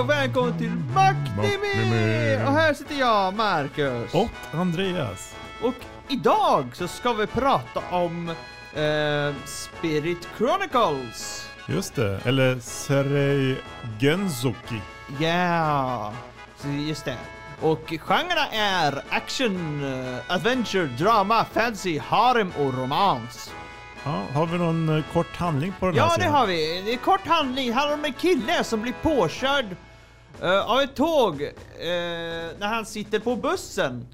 Och välkommen till! Maktimi! Och här sitter jag, Marcus. Och Andreas. Och idag så ska vi prata om eh, Spirit Chronicles. Just det, eller Serei Genzuki. Ja, så just det. Och genrerna är action, eh, adventure, drama, fantasy, harem och romans. Ja, har vi någon eh, kort handling på den här Ja, det har vi. Det är kort handling. Det handlar om en kille som blir påkörd eh, av ett tåg eh, när han sitter på bussen.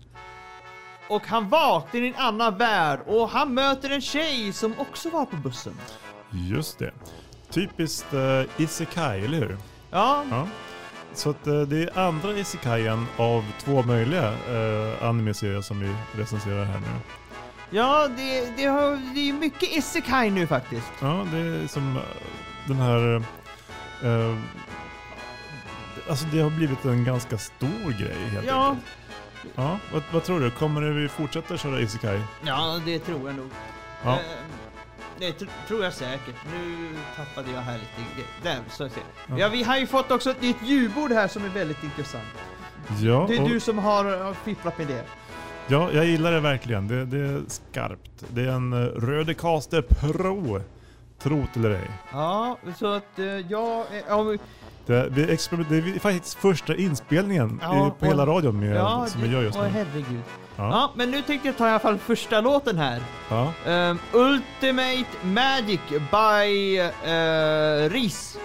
Och han vaknar i en annan värld och han möter en tjej som också var på bussen. Just det. Typiskt uh, Isekai, eller hur? Ja, Ja. Så att, eh, det är andra Isekaien av två möjliga uh, anime-serier som vi recenserar här nu. ja det, det, har, det är mycket isekai nu faktiskt. Ja, det är som den här... eh, alltså det har blivit en ganska stor grej helt Ja, enkelt. Ja, vad, vad tror du? Kommer vi fortsätta köra Isekai? ja det tror jag nog. Ja. Eh, det tr tror jag säkert. Nu tappade jag här lite. Där, så ser. Ja. Ja, vi har ju fått också ett nytt ljudbord här som är väldigt intressant. Ja, Det är och- du som har har fipplat med det. Ja, jag gillar det verkligen. Det, det är skarpt. Det är en uh, Rödecaster Pro. Tro eller ej. Ja, så att eh, jag... Ja, Det, experiment, det är faktiskt första inspelningen Ja, i, på och- hela radion med, ja, som vi gör just åh, nu. herregud. Ja. Ja. men nu tänkte jag ta i alla fall första låten här. Ja. Ehm, Ultimate Magic by uh, Ris.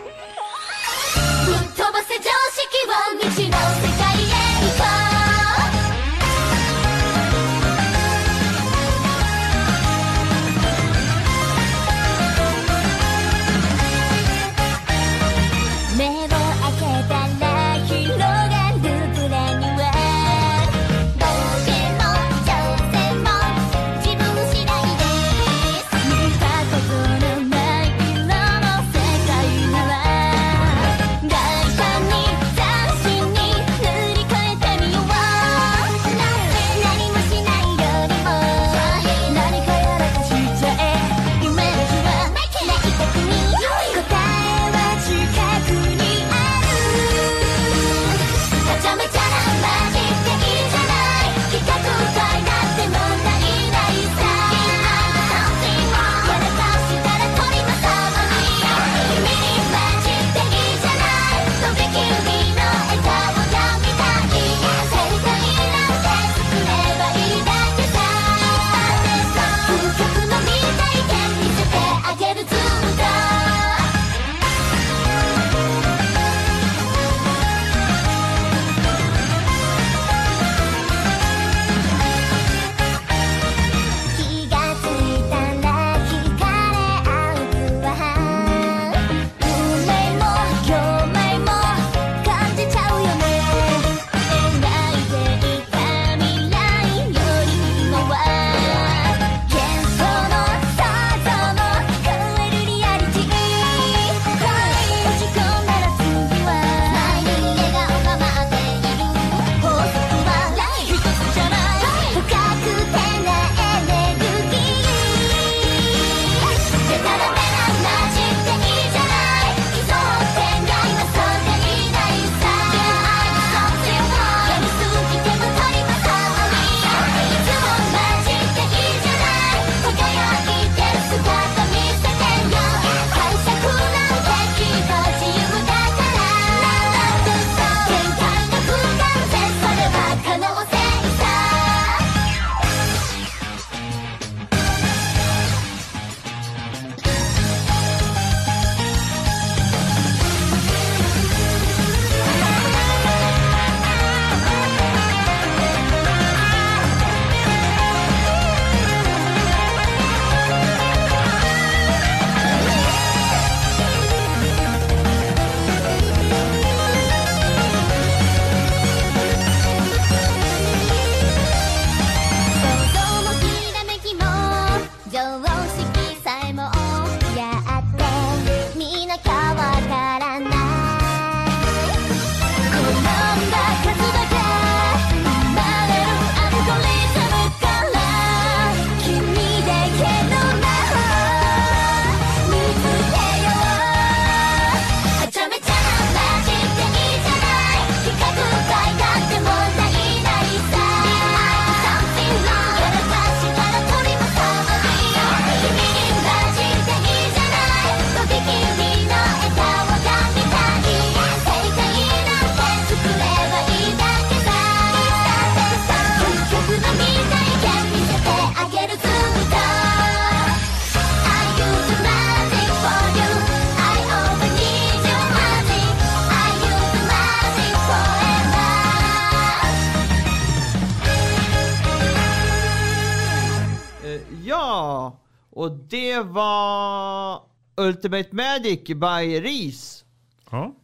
Och det var Ultimate Magic by RIS. Ja.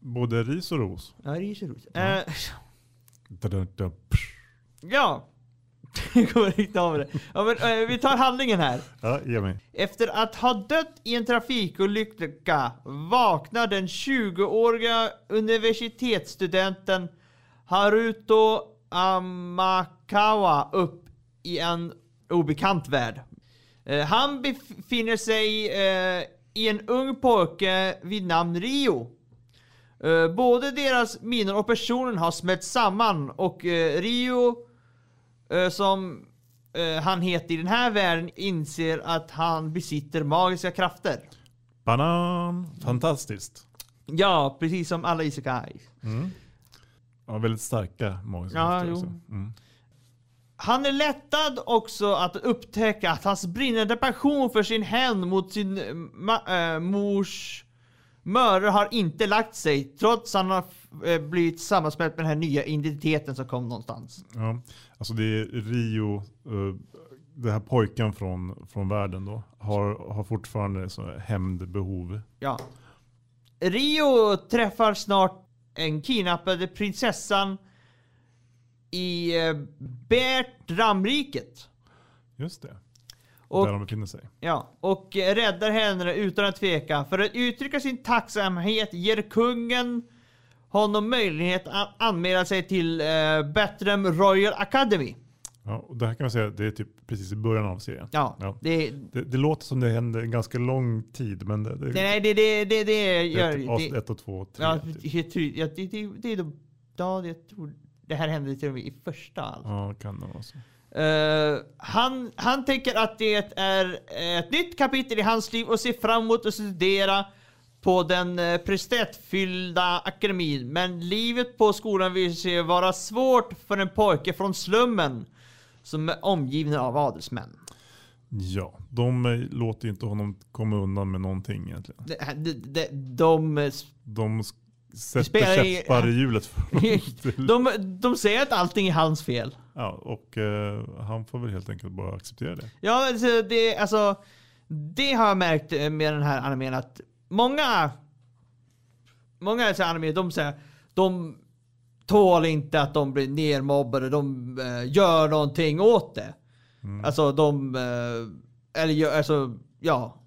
Både ris och ros. Ja, RIS och RIS. Eh, Da-da-da, psh. ja. Jag kommer riktigt av det. Ja, men, eh, vi tar handlingen här. Ja, ge mig. Efter att ha dött i en trafikolycka vaknar den 20-åriga universitetsstudenten Haruto Amakawa upp i en obekant värld. Eh, han befinner sig eh, i en ung pojke vid namn Rio. Eh, både deras minnen och personen har smält samman och Rio som han heter i den här världen inser att han besitter magiska krafter. Banan! Fantastiskt. Ja, precis som alla isekais. Ja, väldigt starka magiska Ja, krafter också. Mm. Han är lättad också att upptäcka att hans brinnande passion för sin hämnd mot sin eh, äh, mors mördare har inte lagt sig trots att han har äh, blivit sammansmält med den här nya identiteten som kom någonstans. Ja. Alltså det är Rio, uh, den här pojken från, från världen då, har, har fortfarande så hämndbehov. Ja. Rio träffar snart en kidnappade prinsessan i eh, Bertramriket. Just det. Och Där de befinner sig. Ja, och eh, räddar henne utan att tveka. För att uttrycka sin tacksamhet ger kungen honom möjlighet att anmäla sig till eh, Bertram Royal Academy. Ja, och det här kan man säga, det är typ precis i början av serien. Ja, Ja. det, Det, det låter som det händer en ganska lång tid, men det, det, det, nej, det, det, det, det det gör... typ Det, ett och två och tre. ja, typ. tror- ja, det, det, det är då... Ja, jag tror det här hände till och med i första alltså. Ja, kan det vara så. Eh, han, han tänker att det är ett nytt kapitel i hans liv och ser fram emot att studera på den uh, prestiefyllda akademin. Men livet på skolan visar sig vara svårt för en pojke från slummen som är omgiven av adelsmän. Ja, de eh, låter inte honom komma undan med någonting egentligen. De, de, de, de, De sätter spelar i- käppar i hjulet de, de säger att allting är hans fel. Ja, och eh, han får väl helt enkelt bara acceptera det. Ja, alltså det, alltså, det har jag märkt eh, med den här animen att många Många så här anime, de säger de tål inte att de blir nermobbade, de eh, gör någonting åt det. Alltså de, eh, eller alltså, ja.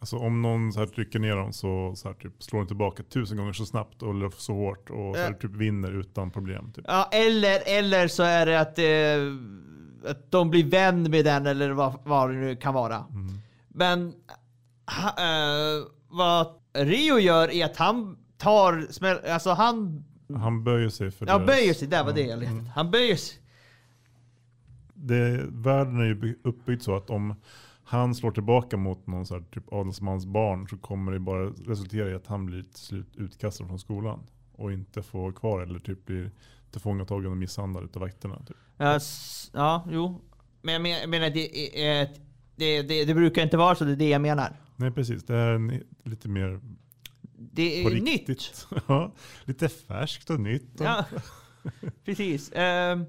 Alltså om någon så här trycker ner dem så, så här, typ, slår de tillbaka tusen gånger så snabbt eller så hårt och så här, typ vinner utan problem. Typ. ja eller, eller så är det att, eh, att de blir vän med den eller vad, vad det nu kan vara. Men ha, eh, vad Rio gör är att han tar smäll, alltså han Han böjer sig för ja, deras- böjer sig, där var det jag mm. Han böjer sig. det, Världen är ju by- uppbyggd så att om han slår tillbaka mot någon så här, typ adelsmans barn så kommer det bara resultera i att han blir till slut utkastad från skolan. Och inte får kvar eller typ blir tillfångatagen och misshandlad utav vakterna. Typ. Ja, ja, jo. Men jag men- menar, det, är ett- det, det, det brukar inte vara så, det är det jag menar. Nej precis, det är en, lite mer Det är nytt. ja, lite färskt och nytt. Och, Ja, precis. Ehm,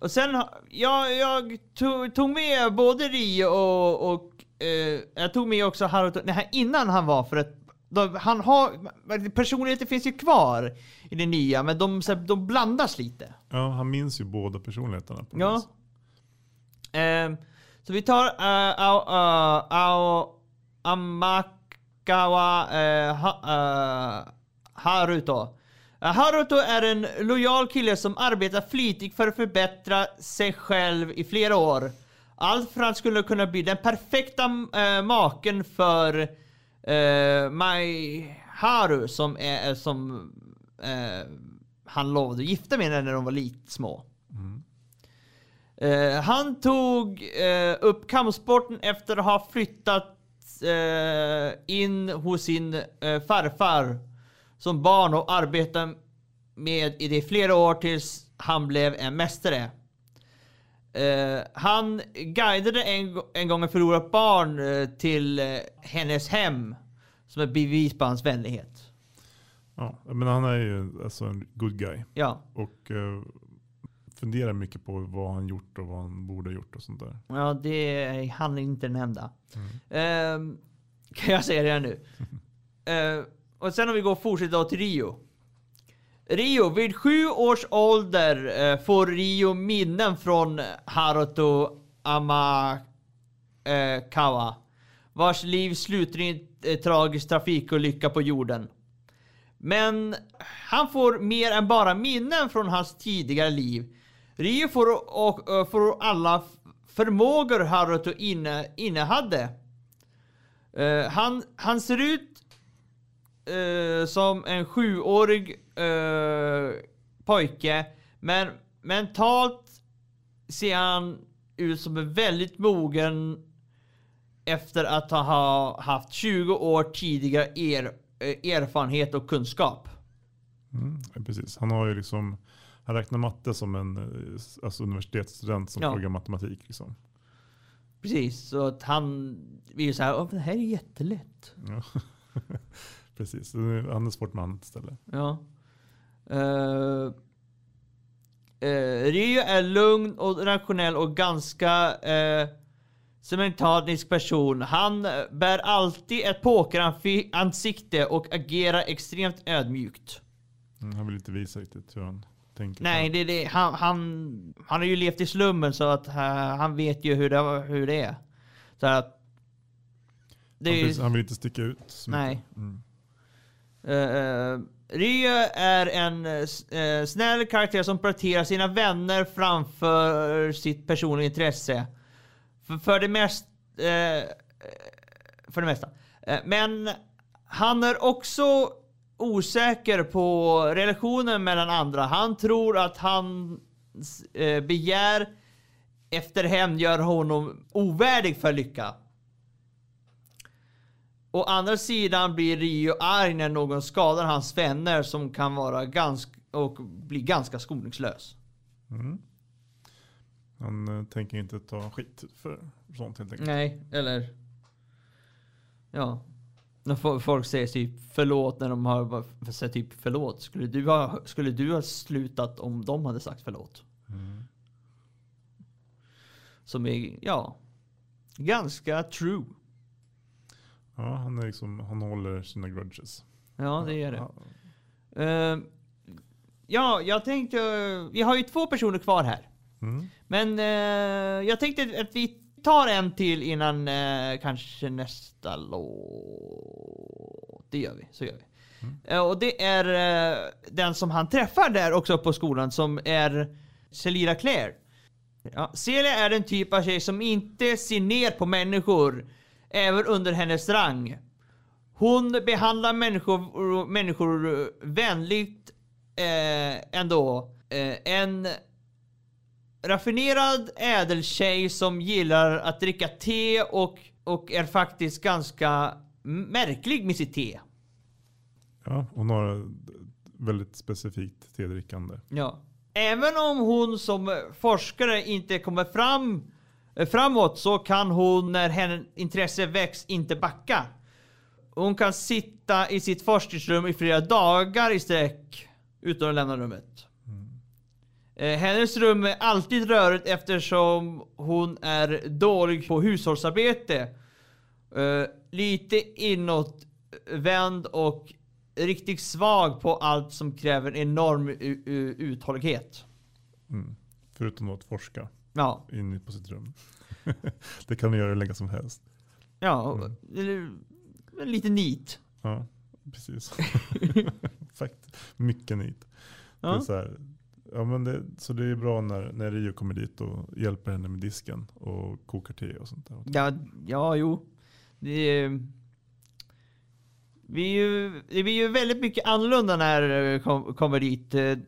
och sen, ja, jag tog, tog med både Rio och, och eh, jag tog med också Haruto, nej, innan han var för att de, han har, personligheten finns ju kvar i det nya, men de, de blandas lite. ja, han minns ju båda personligheterna. På Ja. Ehm, så vi tar uh, Ao, uh, Ao Amakawa uh, ha, eh, Haruto. Eh, Haruto är en lojal kille som arbetar flitigt för att förbättra sig själv i flera år. Allt för att han skulle kunna bli den perfekta eh, maken för uh, Mai Haru som är som eh, han lovade att gifta med när de var lite små. Eh, han tog eh, upp kampsporten efter att ha flyttat eh, in hos sin eh, farfar som barn och arbetade med i det flera år tills han blev en mästare. Eh, han guidade en, en gång ett förlorat barn eh, till eh, hennes hem som ett bevis på hans vänlighet. Ja, men han är ju alltså en good guy. Ja. Och funderar mycket på vad han gjort och vad han borde ha gjort och sånt där. Ja, det är han är inte den enda. Ehm, kan jag säga det nu? Och sen om vi går fortsätter då till Rio. Rio, vid sju års ålder eh, får Rio minnen från Haruto Amakawa. Vars liv slutar i en eh, tragisk trafikolycka på jorden. Men han får mer än bara minnen från hans tidigare liv. Rio får, och, och, får alla förmågor Haruto inne, innehade. Eh, han, han ser ut eh, som en sjuårig eh, pojke, men mentalt ser han ut som en väldigt mogen efter att ha haft 20 år tidigare er, eh, erfarenhet och kunskap. Mm, precis. Han har ju liksom, han räknar matte som en eh, alltså universitetsstudent som Ja. pluggar matematik. Liksom. Precis, så att han blir så här, "Åh, det här är jättelätt. Ja. precis, han är med annat ställe. Ja. Uh, Rio är lugn och rationell och ganska uh, cementanisk person. Han bär alltid ett pokeransikte och agerar extremt ödmjukt. Mm, han vill inte visa riktigt hur han tänker. Nej, det det. Han, han, han har ju levt i slummen så att uh, han vet ju hur det, hur det är. Så att... Det han, är, vill, han vill inte sticka ut. så. Nej. Mm. Eh, eh, uh, Rio är en uh, snäll karaktär som prioriterar sina vänner framför sitt personliga intresse. För, för det mest... uh, för det mesta. Men han är också osäker på relationen mellan andra. Han tror att hans begär efter hämnd gör honom ovärdig för lycka. Å andra sidan blir Rio arg när någon skadar hans vänner som kan vara ganska och bli ganska skoningslös. Mm. Han eh, tänker inte ta skit för sånt helt enkelt. Nej, eller... Ja. När fo- folk säger typ förlåt när de har sagt typ förlåt. Skulle du, ha, skulle du ha slutat om de hade sagt förlåt? Mm. Som är, ja, ganska true. Ja, han, är liksom, han håller sina grudges. Ja, det är det. Ja, Eh, ja, jag tänkte... vi har ju två personer kvar här. Mm. Men eh, jag tänkte att vi tar en till innan eh, kanske nästa låt. Det gör vi, så gör vi. Eh, och det är den som han träffar där också på skolan som är Celina Claire. Ja, Celia är en typ av tjej som inte ser ner på människor, även under hennes rang. Hon behandlar människor, människor vänligt eh, ändå. Eh, en raffinerad ädeltjej som gillar att dricka te och, och är faktiskt ganska märklig med sitt te. Ja, hon har väldigt specifikt tedrickande. Ja. Även om hon som forskare inte kommer fram, framåt så kan hon när hennes intresse väcks inte backa. Hon kan sitta i sitt forskningsrum i flera dagar i sträck utan att lämna rummet. Eh, Hennes rum är alltid rörigt eftersom hon är dålig på hushållsarbete. Eh, lite inåtvänd och riktigt svag på allt som kräver enorm uthållighet. Mm. Förutom att forska Ja, inne på sitt rum. det kan hon göra hur länge som helst. ja, eller, lite nit. Ja, precis. Fakt. Mycket nit. Det är Ja. så, här, ja, men det, så det är bra när, när Rio kommer dit och hjälper henne med disken och kokar te och sånt där. Ja, ja, jo. Det är, vi är ju, vi är ju väldigt mycket annorlunda när vi kom, kommer dit. Eh,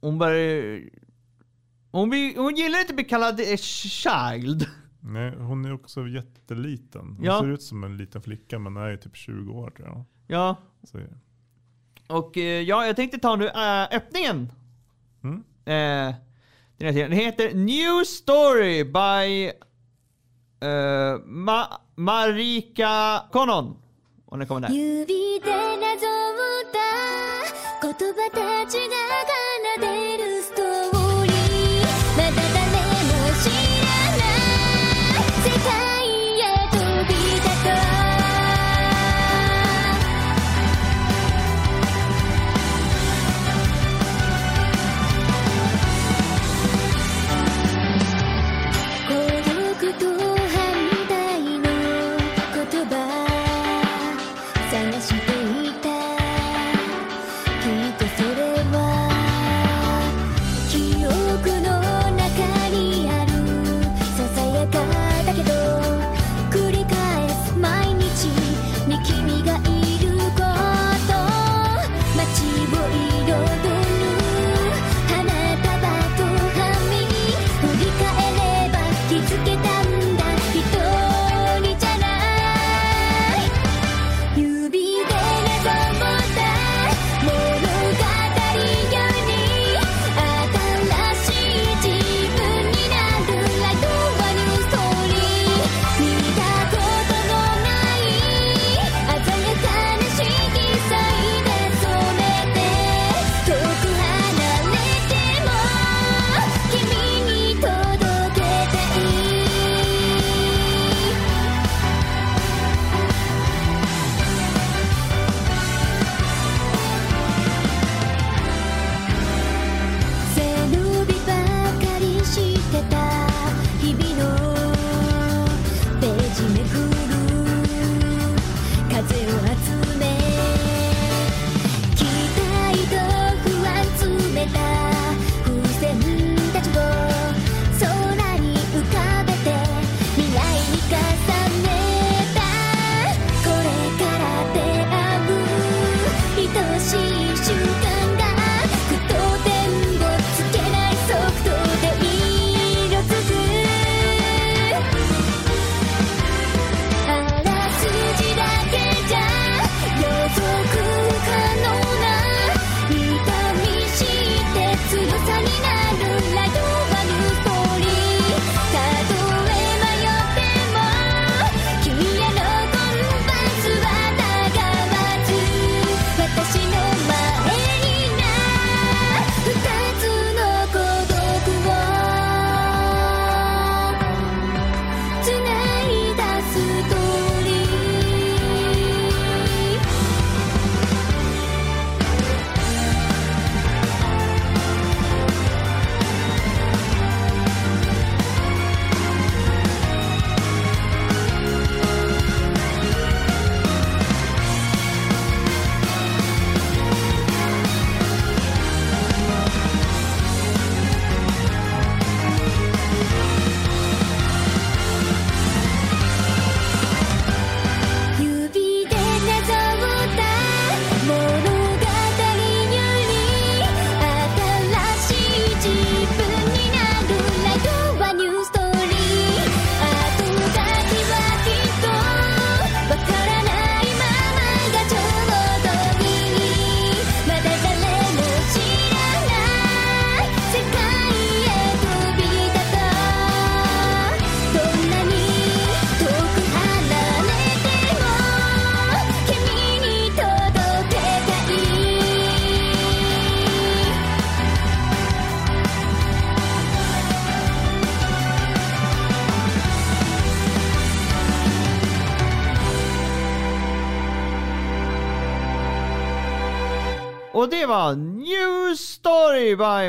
Hon bara... Hon, blir, hon gillar inte att bli kallad eh, child. Nej, hon är också jätteliten. Hon Ja. ser ut som en liten flicka men är typ 20 år tror jag. Ja, Så, och eh, ja, jag tänkte ta nu äh, öppningen. mm. Eh, den, här tiden. den heter New Story by eh, Ma Marika Konon. Och den kommer där. 指でなぞった言葉たちが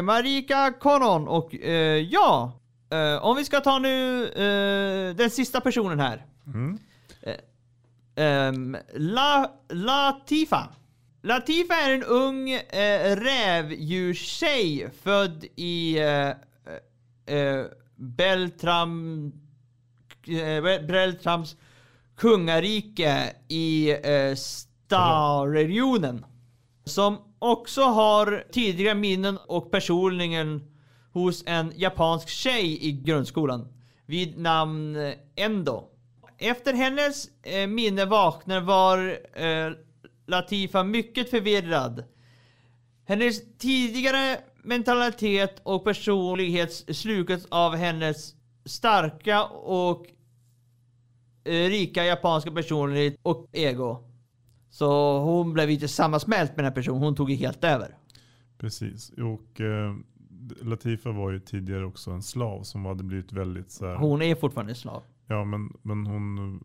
Marika Konon och eh, ja, eh, om vi ska ta nu eh, den sista personen här. Mm. Ehm, La, Latifa. Latifa är en ung eh, rävdjurstjej född i eh, eh, Beltram, eh, Beltrams kungarike i eh, Star-regionen. Som också har tidiga minnen och personligen hos en japansk tjej i grundskolan vid namn eh, Endo. Efter hennes eh, minne vaknar var eh, Latifa mycket förvirrad. Hennes tidigare mentalitet och personlighet slukats av hennes starka och eh, rika japanska personlighet och ego. Så hon blev inte sammansmält med den här personen, hon tog ju helt över. Precis. Och eh, Latifa var ju tidigare också en slav som hade blivit väldigt så här, Hon är fortfarande slav. Ja men, men hon,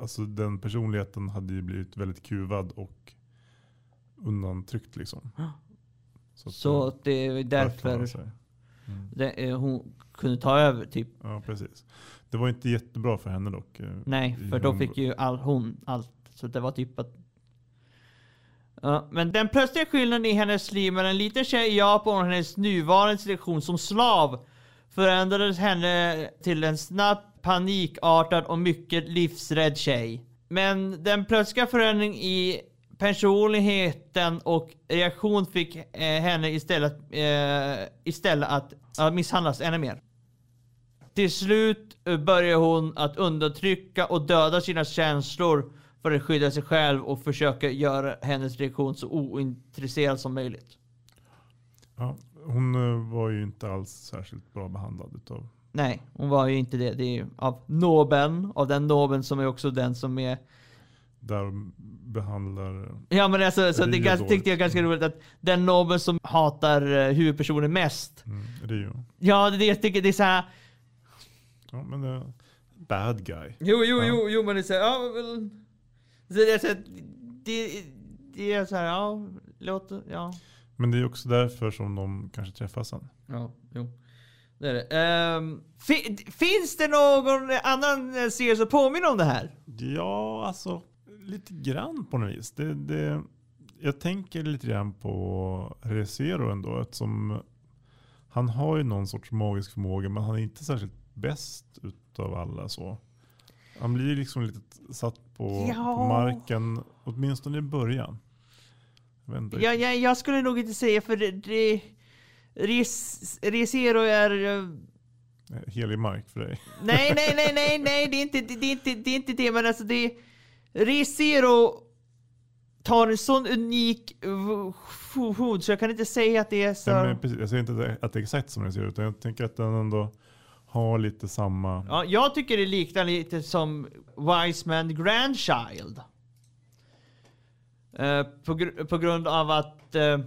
alltså den personligheten hade ju blivit väldigt kuvad och undantryckt liksom. Så, Så det är därför. Mm. det, hon kunde ta över typ. Ja precis. Det var inte jättebra för henne dock. eh, Nej, för då fick ju all, hon allt. Så det var typ att... Ja, men den plötsliga skillnaden i hennes liv med en liten tjej i Japan och hennes nuvarande situation som slav förändrades henne till en snabbt panikartad och mycket livsrädd tjej. Men den plötsliga förändringen i personligheten och reaktion fick eh, henne istället, eh, istället att, att misshandlas ännu mer. Till slut eh, börjar hon att undertrycka och döda sina känslor för att skydda sig själv och försöka göra hennes reaktion så ointresserad som möjligt. Ja, hon eh, var ju inte alls särskilt bra behandlad utav Nej, hon var ju inte det. Det är ju av nobeln, av den nobeln som är också den som är... där de behandlar Ja men alltså, så det är Rio ganska, då. tyckte jag ganska roligt att den nobeln som hatar eh, huvudpersonen mest. mm, Rio. Ja, det det jag tycker, det är såhär... Ja men eh, bad guy. Jo, jo, Ja. jo, jo, men det är såhär, ja väl... Så det är så här, det, det är såhär, ja, låt, ja. Men det är också därför som de kanske träffas sen. Ja, jo. Det är det. Ehm, fi, finns det någon annan serie som påminner om det här? Ja, alltså. Lite grann på något vis. Det, det, jag tänker lite grann på Resero ändå. Eftersom han har ju någon sorts magisk förmåga men han är inte särskilt bäst utav alla. så. Han blir liksom lite satt på, Ja. på marken, åtminstone i början. Inte. Jag, jag, jag skulle nog inte säga för det... det Res, Resero är... eh, Helig mark för dig. Nej, nej, nej, nej, nej, det är inte det, är inte, det, är inte det men alltså det... Resero tar en sån unik funktion så jag kan inte säga att det är så... Nej, precis, jag säger inte att det är exakt som ser ut, utan jag tänker att den ändå har lite samma... Ja, jag tycker det liknar lite som Wiseman Grandchild. Eh, på, gr- på grund av att eh,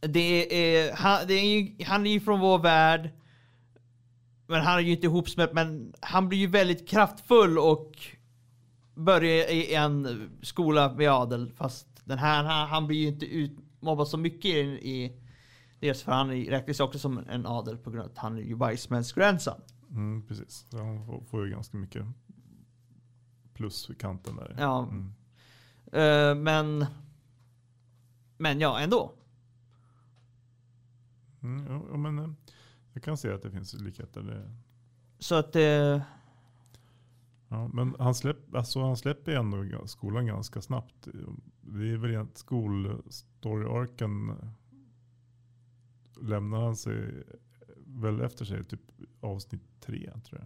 det är, han, det är han är ju från vår värld. Men han är ju inte ihopsmält, men han blir ju väldigt kraftfull och börjar i en skola med adel. Fast den här, han, han blir ju inte utmobbad så mycket i, i Dels för han räknas också som en adel på grund av att han är ju Weissmans grandson. Mm, precis, så han får, får ju ganska mycket plus vid kanten där. Ja. Mm. Eh, men... Men ja, ändå. Mm, ja, men eh, jag kan se att det finns likheter. Så att... eh, ja, men han, släpp, alltså han släpper ju ändå skolan ganska snabbt. Det är väl rent skolstory-arken lämnar han sig väl efter sig typ avsnitt tre tror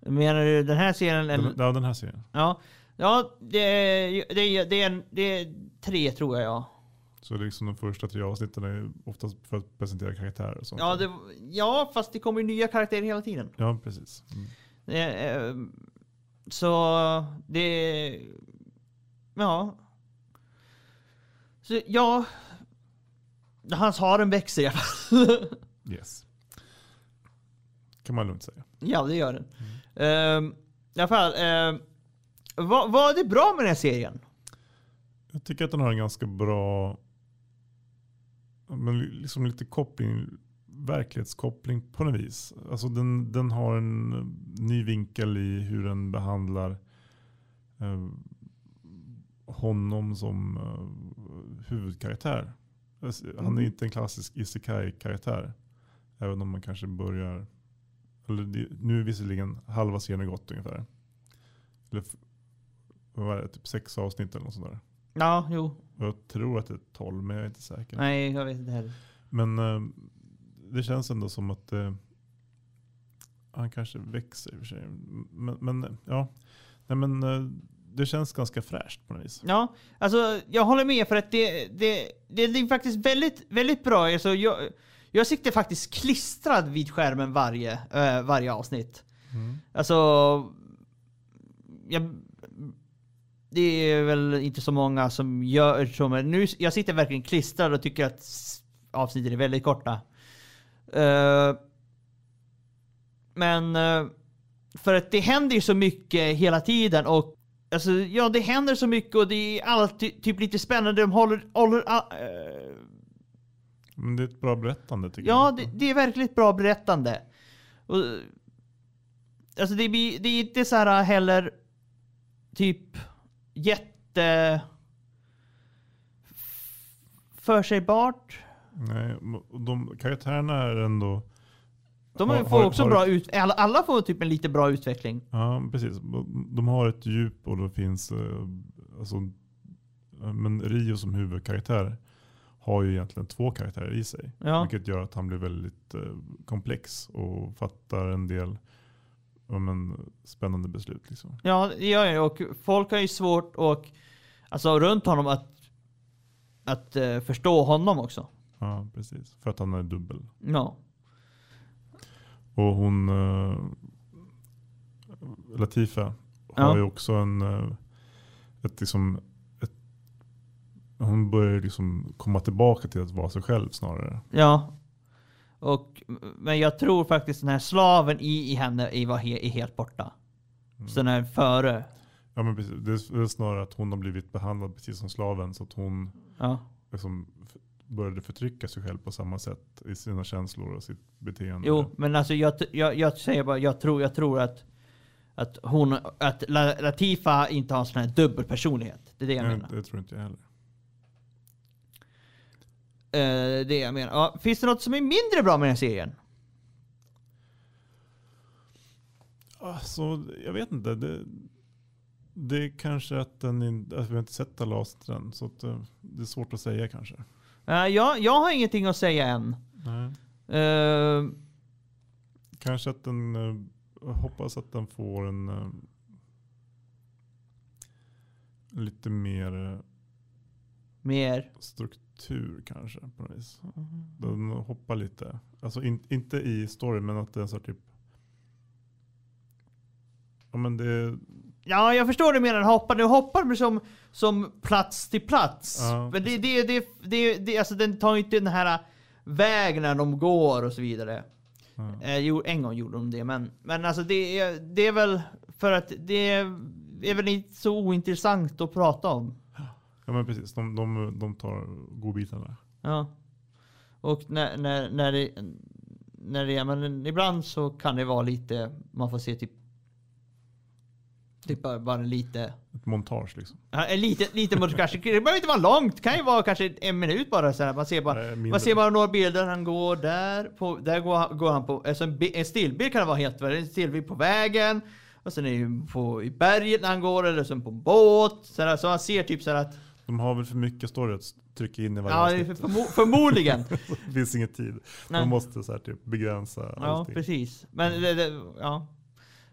jag. menar du den här serien? Eller? Den, ja, den här serien. Ja. Ja, det är, det, det, är, en- det är tre tror jag ja. Så liksom de första tre avsnitten är oftast för att presentera karaktärer och sånt. Ja, det, ja, fast det kommer ju nya karaktärer hela tiden. ja precis. Mm. Det, eh, så det... Ja. Så ja. Hans haren växer i alla fall. Yes. Kan man lugnt säga. Ja, det gör den. Ehm, I alla fall. Uh, vad, vad är det bra med den här serien? Jag tycker att den har en ganska bra, men liksom lite koppling, verklighetskoppling på något vis. Alltså den, den har en ny vinkel i hur den behandlar eh, honom som eh, huvudkaraktär. Alltså, Han är inte en klassisk isekai-karaktär. Även om man kanske börjar, eller nu är visserligen halva serien gått ungefär. Eller vad var det, typ sex avsnitt eller något sånt där. Ja, jo. Jag tror att det är 12 men jag är inte säker. Nej, jag vet inte heller. Men eh, det känns ändå som att eh, han kanske växer i och för sig. Men, men ja, Nej, men, eh, det känns ganska fräscht på något vis. Ja, alltså jag håller med för att det, det, det, det är faktiskt väldigt, väldigt bra. Alltså, jag, jag sitter faktiskt klistrad vid skärmen varje, eh, varje avsnitt. Mm. Alltså, jag, det är väl inte så många som gör så, men nu, jag sitter verkligen klistrad och tycker att avsnitten är väldigt korta. Eh, men eh, för att det händer ju så mycket hela tiden och alltså, ja, det händer så mycket och det är alltid typ lite spännande. De håller, håller eh, Men det är ett bra berättande tycker Ja, jag. det, det är verkligen ett bra berättande. Och, alltså det, blir, det är inte så här heller typ jätte försägbart. Nej, de karaktärerna är ändå... De Har- får också har- bra ut, alla, alla får typ en lite bra utveckling. Ja, precis. De har ett djup och det finns... eh, Alltså, eh, men Rio som huvudkaraktär har ju egentligen två karaktärer i sig. Ja. Vilket gör att han blir väldigt eh, komplex och fattar en del men, spännande beslut. Liksom. Ja, det gör jag. Och folk har ju svårt och alltså runt honom att, att förstå honom också. Ja, precis. För att han är dubbel. Ja. Och hon, eh, Latifa, Ja. har ju också en, eh, ett, liksom, ett, hon börjar liksom komma tillbaka till att vara sig själv snarare. Ja. Och, men jag tror faktiskt den här slaven i, i henne är, var he, är helt borta. Mm. Så den här före. Ja, men precis. Det är- är snarare att hon har blivit behandlad precis som slaven så att hon Ja. liksom började förtrycka sig själv på samma sätt i sina känslor och sitt beteende. Jo, men alltså jag, jag, jag säger bara, jag tror, jag tror att, Att hon, att La- Latifa inte har en sån här dubbelpersonlighet. Det är det jag Nej, menar. det tror inte jag heller. Eh, det jag menar. Ja, finns det något som är mindre bra med den här serien? Alltså, jag vet inte. Det, det är kanske att den att vi inte sett alla avsnitt än. Så att, eh, det är svårt att säga kanske. Uh, jag, jag har ingenting att säga än. Eh, Kanske att den, eh, jag hoppas att den får en eh, lite mer eh, mer. struktur kanske på något vis. Den hoppar lite. Alltså in, inte i story men att det är så typ Ja men det, Ja, jag förstår vad du menar. Hoppar, du hoppar som, som plats till plats. Ja, Men det, det, det, det, det, alltså den tar ju inte den här vägen när de går och så vidare. ja. Eh, jo, en gång gjorde de det, men, men alltså det är, det är väl för att det är väl inte så ointressant att prata om. ja men precis. De, de, de tar godbitarna. Ja. Och när, när, när det, när det är, men ibland så kan det vara lite, man får se typ, typ bara, lite, Ett montage liksom. ja, lite, lite kanske, det behöver inte vara långt, det kan ju vara kanske en minut bara så här. Man ser bara, Nej, man ser bara några bilder, han går där, på, där går, han- går han på, alltså en, en stillbild kan det vara helt en stillbild på vägen, och sen är på, i berget när han går, eller sen på en båt, så, här, så man ser typ så här att, De har väl för mycket story att trycka in i varje ja, avsnitt. förmo, förmodligen. Det finns ingen tid. Nej. De måste så här typ begränsa Ja, allting. precis. Men det, det, ja.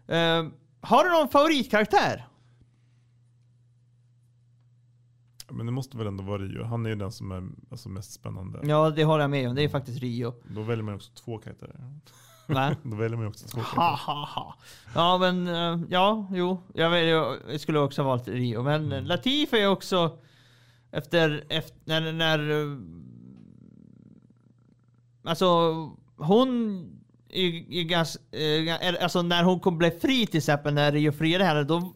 Eh, har du någon favoritkaraktär? Men det måste väl ändå vara Rio. Han är ju den som är alltså, mest spännande. Ja, det håller jag med om. Det är faktiskt Rio. Då väljer man ju också två karaktärer. Va? Då väljer man ju också två Ha, ha, ha. Ja, men eh, ja, jo. Jag, vet, jag skulle också ha valt Rio. Men Mm. Latif är också efter, efter när, när eh, Alltså hon är, är ganska, eh, är- alltså när hon kom blev fri till exempel, när Rio friade henne, då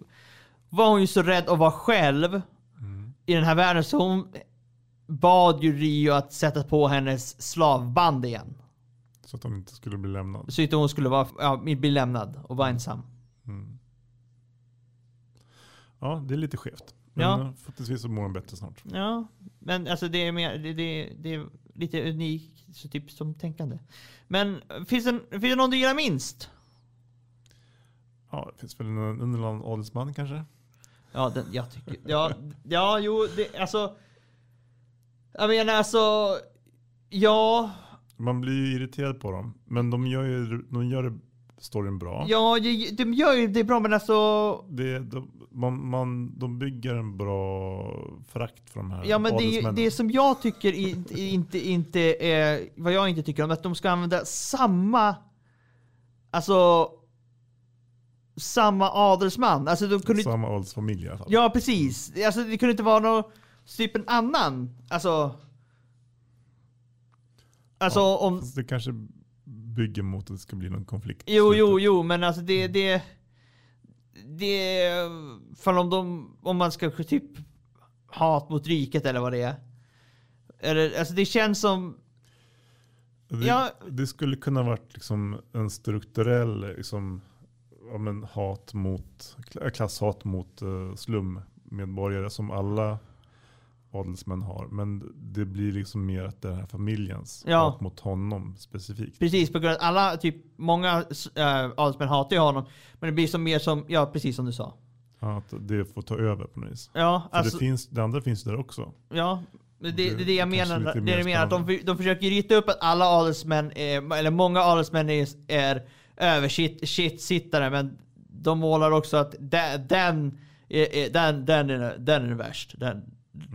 var hon ju så rädd att vara själv Mm. i den här världen så hon bad ju Rio att sätta på hennes slavband igen. Så att hon inte skulle bli lämnad. Så inte hon skulle vara, ja, bli lämnad och vara ensam. Mm. Ja, det är lite skevt. Men Ja. förhoppningsvis så mår hon bättre snart. Ja, men alltså det är, mer, det, det, det lite unikt så typ som tänkande. Men finns det, finns det någon du gillar minst? Ja, det finns väl en underland adelsman kanske? Ja, den, jag tycker... Ja, ja jo, det, alltså... Jag menar alltså... Ja, Man blir ju irriterad på dem. Men de gör ju de gör storyn bra. ja, de, de gör ju det bra men alltså... Det, de, man, man, de bygger en bra frakt för de här Ja men det, det som jag tycker inte, inte, inte är, vad jag inte tycker om, att de ska använda samma, alltså, samma adelsman. Alltså de kunde inte, Samma adelsfamilj i alla fall. ja precis. Alltså det kunde inte vara någon, typ en annan, alltså. Alltså Ja, om, det kanske bygger mot att det ska bli någon konflikt. jo jo jo men alltså det, det, det, för om de, om man ska typ hat mot riket eller vad det är. Eller, alltså det känns som, Det, Ja. det skulle kunna varit liksom en strukturell liksom, ja, men hat mot, kla- klasshat mot uh, slummedborgare som alla adelsmän har. Men det blir liksom mer att den här familjens Ja. hat mot honom specifikt. Precis, på grund av att alla, typ många äh, adelsmän hatar ju honom. Men det blir som mer som, ja precis som du sa. Ja, att det får ta över på något vis. Ja, För alltså, det, finns, det andra finns där också. ja. Det, det, Det- är det jag menar. Det är det mer jag menar att de, de försöker rita upp att alla adelsmän, är, eller många adelsmän är, är översittare, men de målar också att den, den, den, den, är, den är värst. Den,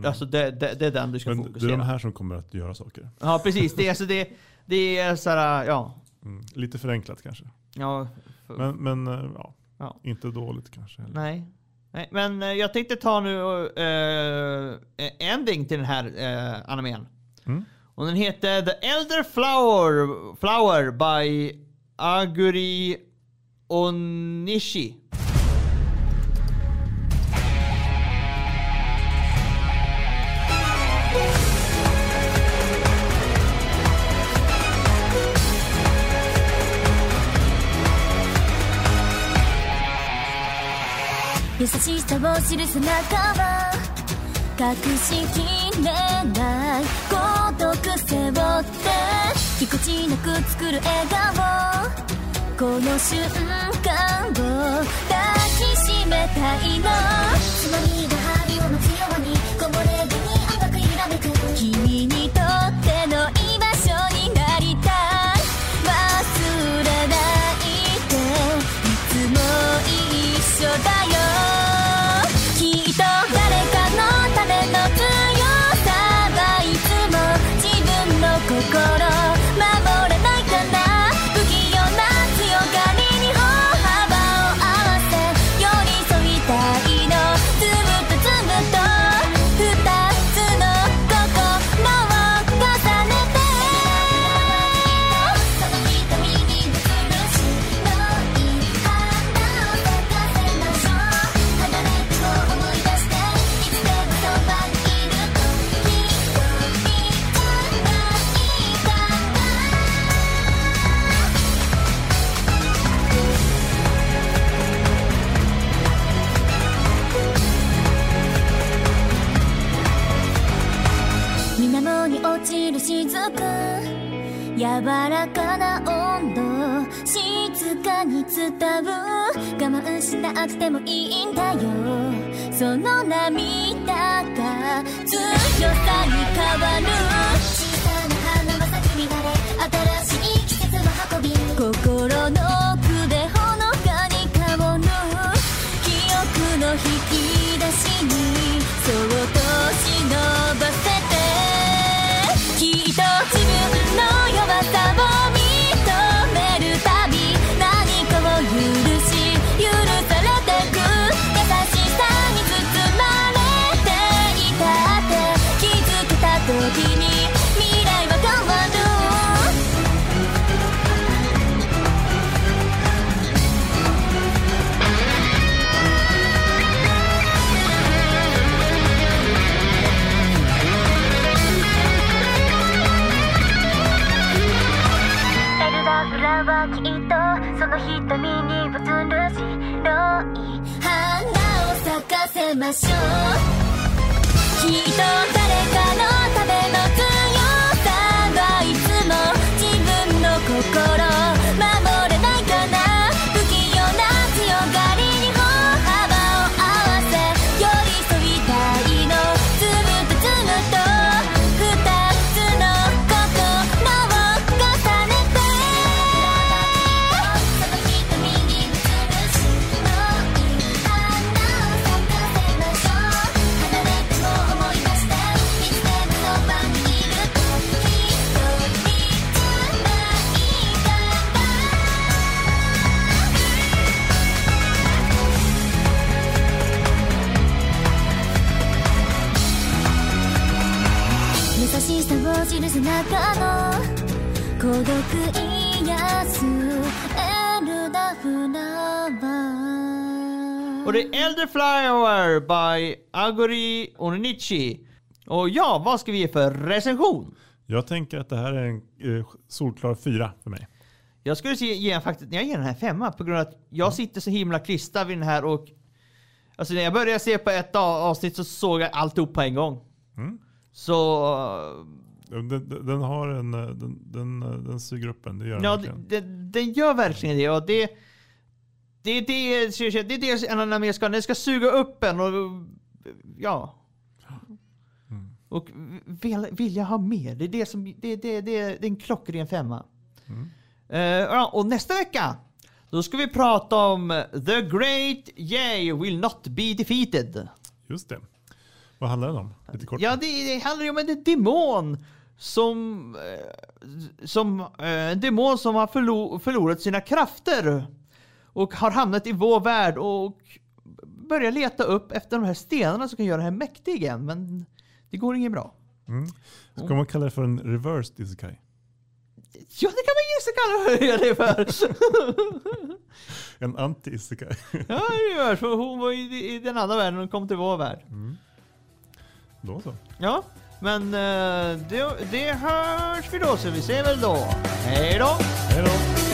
Alltså det, det, det är den du ska Mm. Men det är fokusera de här som kommer att göra saker. Ja precis, det, är- alltså det, det är såhär, ja. Mm. Lite förenklat kanske. ja för, Men, men eh, ja, Ja. inte dåligt kanske. Heller. Nej. Nej, men eh, jag tänkte ta nu uh, ending till den här uh, animen. Mm. Och den heter The Elder Flower, Flower by Aguri Onishi. 優しさを知る背中は隠しきれない孤独背負ってぎこちなく作る笑顔。この瞬間を抱きしめたいの。つまみが針を待つようにせましょう。きっと誰かのための Elderflower by Aguri Oninichi. Och ja, vad ska vi ge för recension? Jag tänker att det här är en eh, solklar fyra för mig. Jag skulle se, ge faktiskt, jag ger den här femma på grund av att jag sitter så himla klistrad vid den här och Alltså när jag började se på ett avsnitt så såg jag alltihop på en gång. Mm. Så Den, den, den har en, eh, den, den, eh, den suger upp en, det gör den ja, verkligen. det, den gör verkligen det och det det, det, det, det är dels en annan ska, den ska suga upp en och ja. Och vill, vilja ha mer. Det är det som, det, det, det, det är en klockren femma. Eh, ja, och nästa vecka då ska vi prata om The Great Yay Will Not Be Defeated. Just det. Vad handlar den om? Lite kort. Ja, det, det handlar ju om en demon som, eh, som eh, en demon som har förlo, förlorat sina krafter och har hamnat i vår värld och börjar leta upp efter de här stenarna som kan göra henne mäktig igen. Men det går inget bra. Mm. Ska man kalla det för en reverse isekai? Ja, det kan man ju kalla det för. En anti-isekai? ja, det för hon var ju i den andra världen och kom till vår värld. Då så. Ja, men eh, det, det hörs vi då så vi ser väl då. Hej då! Hej då!